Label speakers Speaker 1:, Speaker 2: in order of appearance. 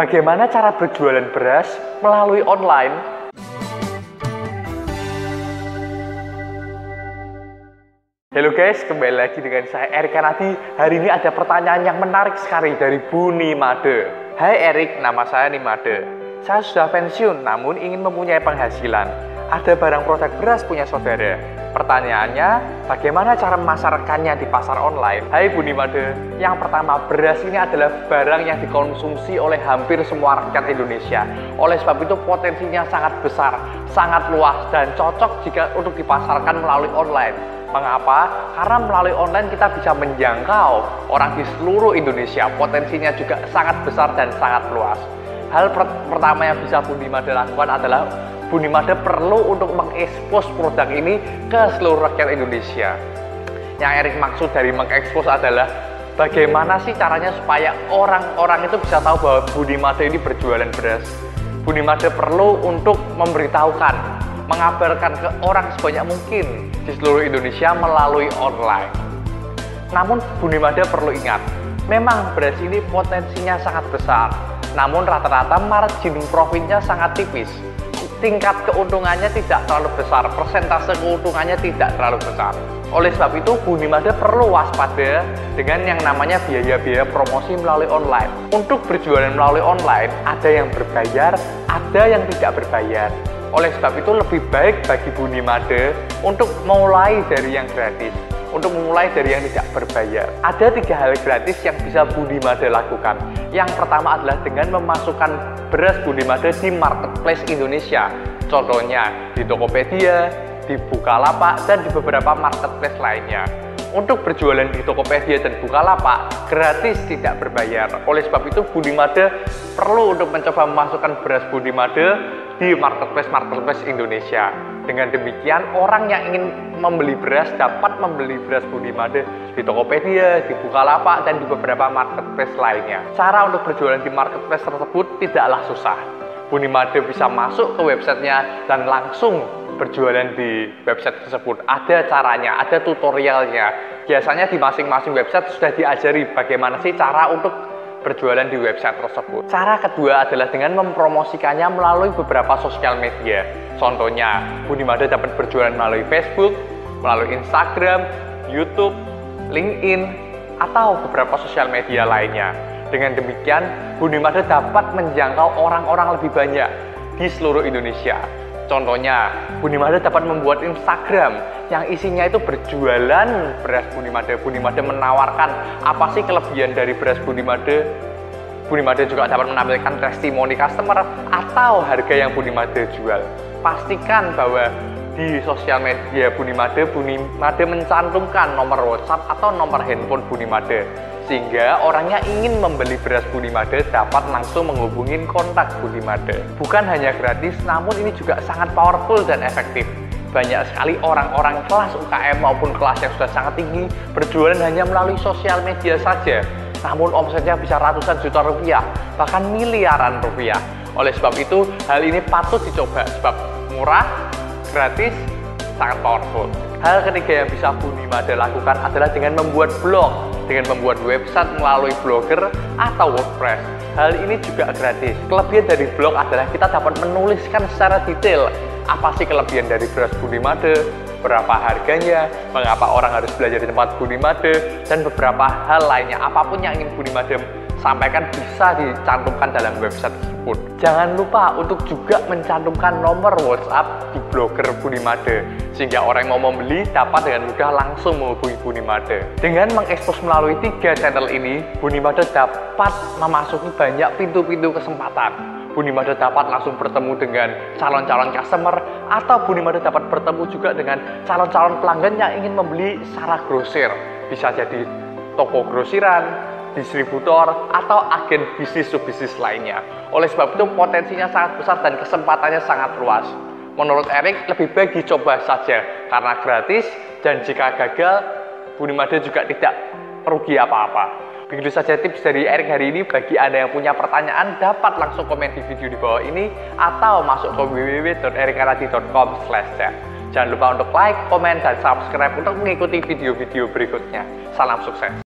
Speaker 1: Bagaimana cara berjualan beras melalui online? Halo guys, kembali lagi dengan saya Erik Kanadi. Hari ini ada pertanyaan yang menarik sekali dari Buni Made. Hai Erik, nama saya Nimade. Saya sudah pensiun namun ingin mempunyai penghasilan. Ada barang produk beras punya saudara. Pertanyaannya, bagaimana cara memasarkannya di pasar online? Hai Buni Made, yang pertama beras ini adalah barang yang dikonsumsi oleh hampir semua rakyat Indonesia. Oleh sebab itu potensinya sangat besar, sangat luas dan cocok jika untuk dipasarkan melalui online. Mengapa? Karena melalui online kita bisa menjangkau orang di seluruh Indonesia. Potensinya juga sangat besar dan sangat luas. Hal per pertama yang bisa Bunimade lakukan adalah Bunimade perlu untuk mengekspos produk ini ke seluruh rakyat Indonesia. Yang Erik maksud dari mengekspos adalah bagaimana sih caranya supaya orang-orang itu bisa tahu bahwa Bunimade ini berjualan beras. Bunimade perlu untuk memberitahukan mengabarkan ke orang sebanyak mungkin di seluruh Indonesia melalui online. Namun Buni Mada perlu ingat, memang beras ini potensinya sangat besar, namun rata-rata margin profitnya sangat tipis. Tingkat keuntungannya tidak terlalu besar, persentase keuntungannya tidak terlalu besar. Oleh sebab itu, Buni Mada perlu waspada dengan yang namanya biaya-biaya promosi melalui online. Untuk berjualan melalui online, ada yang berbayar, ada yang tidak berbayar. Oleh sebab itu lebih baik bagi Buni Made untuk mulai dari yang gratis, untuk memulai dari yang tidak berbayar. Ada tiga hal gratis yang bisa Buni Made lakukan. Yang pertama adalah dengan memasukkan beras Buni Made di marketplace Indonesia. Contohnya di Tokopedia, di Bukalapak, dan di beberapa marketplace lainnya. Untuk berjualan di Tokopedia dan Bukalapak gratis tidak berbayar. Oleh sebab itu Budi Made perlu untuk mencoba memasukkan beras Budi Made di marketplace-marketplace Indonesia. Dengan demikian orang yang ingin membeli beras dapat membeli beras Budi Made di Tokopedia, di Bukalapak dan di beberapa marketplace lainnya. Cara untuk berjualan di marketplace tersebut tidaklah susah. Budi Made bisa masuk ke websitenya dan langsung berjualan di website tersebut. Ada caranya, ada tutorialnya. Biasanya di masing-masing website sudah diajari bagaimana sih cara untuk berjualan di website tersebut. Cara kedua adalah dengan mempromosikannya melalui beberapa sosial media. Contohnya, Bunimada dapat berjualan melalui Facebook, melalui Instagram, YouTube, LinkedIn, atau beberapa sosial media lainnya. Dengan demikian, Bunimada dapat menjangkau orang-orang lebih banyak di seluruh Indonesia. Contohnya, Bunimada dapat membuat Instagram yang isinya itu berjualan beras Bunimada. Bunimada menawarkan apa sih kelebihan dari beras Bunimada. Bunimada juga dapat menampilkan testimoni customer atau harga yang Bunimada jual. Pastikan bahwa di sosial media Bunimade, Bunimade mencantumkan nomor WhatsApp atau nomor handphone Bunimade sehingga orangnya ingin membeli beras Bunimade dapat langsung menghubungi kontak Bunimade. Bukan hanya gratis, namun ini juga sangat powerful dan efektif. Banyak sekali orang-orang kelas UKM maupun kelas yang sudah sangat tinggi berjualan hanya melalui sosial media saja. Namun omsetnya bisa ratusan juta rupiah, bahkan miliaran rupiah. Oleh sebab itu, hal ini patut dicoba sebab murah, gratis, sangat powerful. Hal ketiga yang bisa Bunimade lakukan adalah dengan membuat blog dengan membuat website melalui blogger atau WordPress. Hal ini juga gratis. Kelebihan dari blog adalah kita dapat menuliskan secara detail apa sih kelebihan dari beras Bunimade, berapa harganya, mengapa orang harus belajar di tempat Bunimade, dan beberapa hal lainnya. Apa pun yang ingin Bunimade sampaikan bisa dicantumkan dalam website tersebut. Jangan lupa untuk juga mencantumkan nomor WhatsApp di blogger Bunimade sehingga orang yang mau membeli dapat dengan mudah langsung menghubungi Bunimade. Dengan mengekspos melalui tiga channel ini, Bunimade dapat memasuki banyak pintu-pintu kesempatan. Bunimade dapat langsung bertemu dengan calon-calon customer atau Bunimade dapat bertemu juga dengan calon-calon pelanggan yang ingin membeli secara grosir. Bisa jadi toko grosiran, distributor, atau agen bisnis bisnis lainnya. Oleh sebab itu potensinya sangat besar dan kesempatannya sangat luas. Menurut Erik, lebih baik dicoba saja karena gratis dan jika gagal, Bunimade juga tidak rugi apa-apa. Begitu saja tips dari Erik hari ini. Bagi Anda yang punya pertanyaan, dapat langsung komen di video di bawah ini atau masuk ke www.erikaradi.com Jangan lupa untuk like, komen, dan subscribe untuk mengikuti video-video berikutnya. Salam sukses!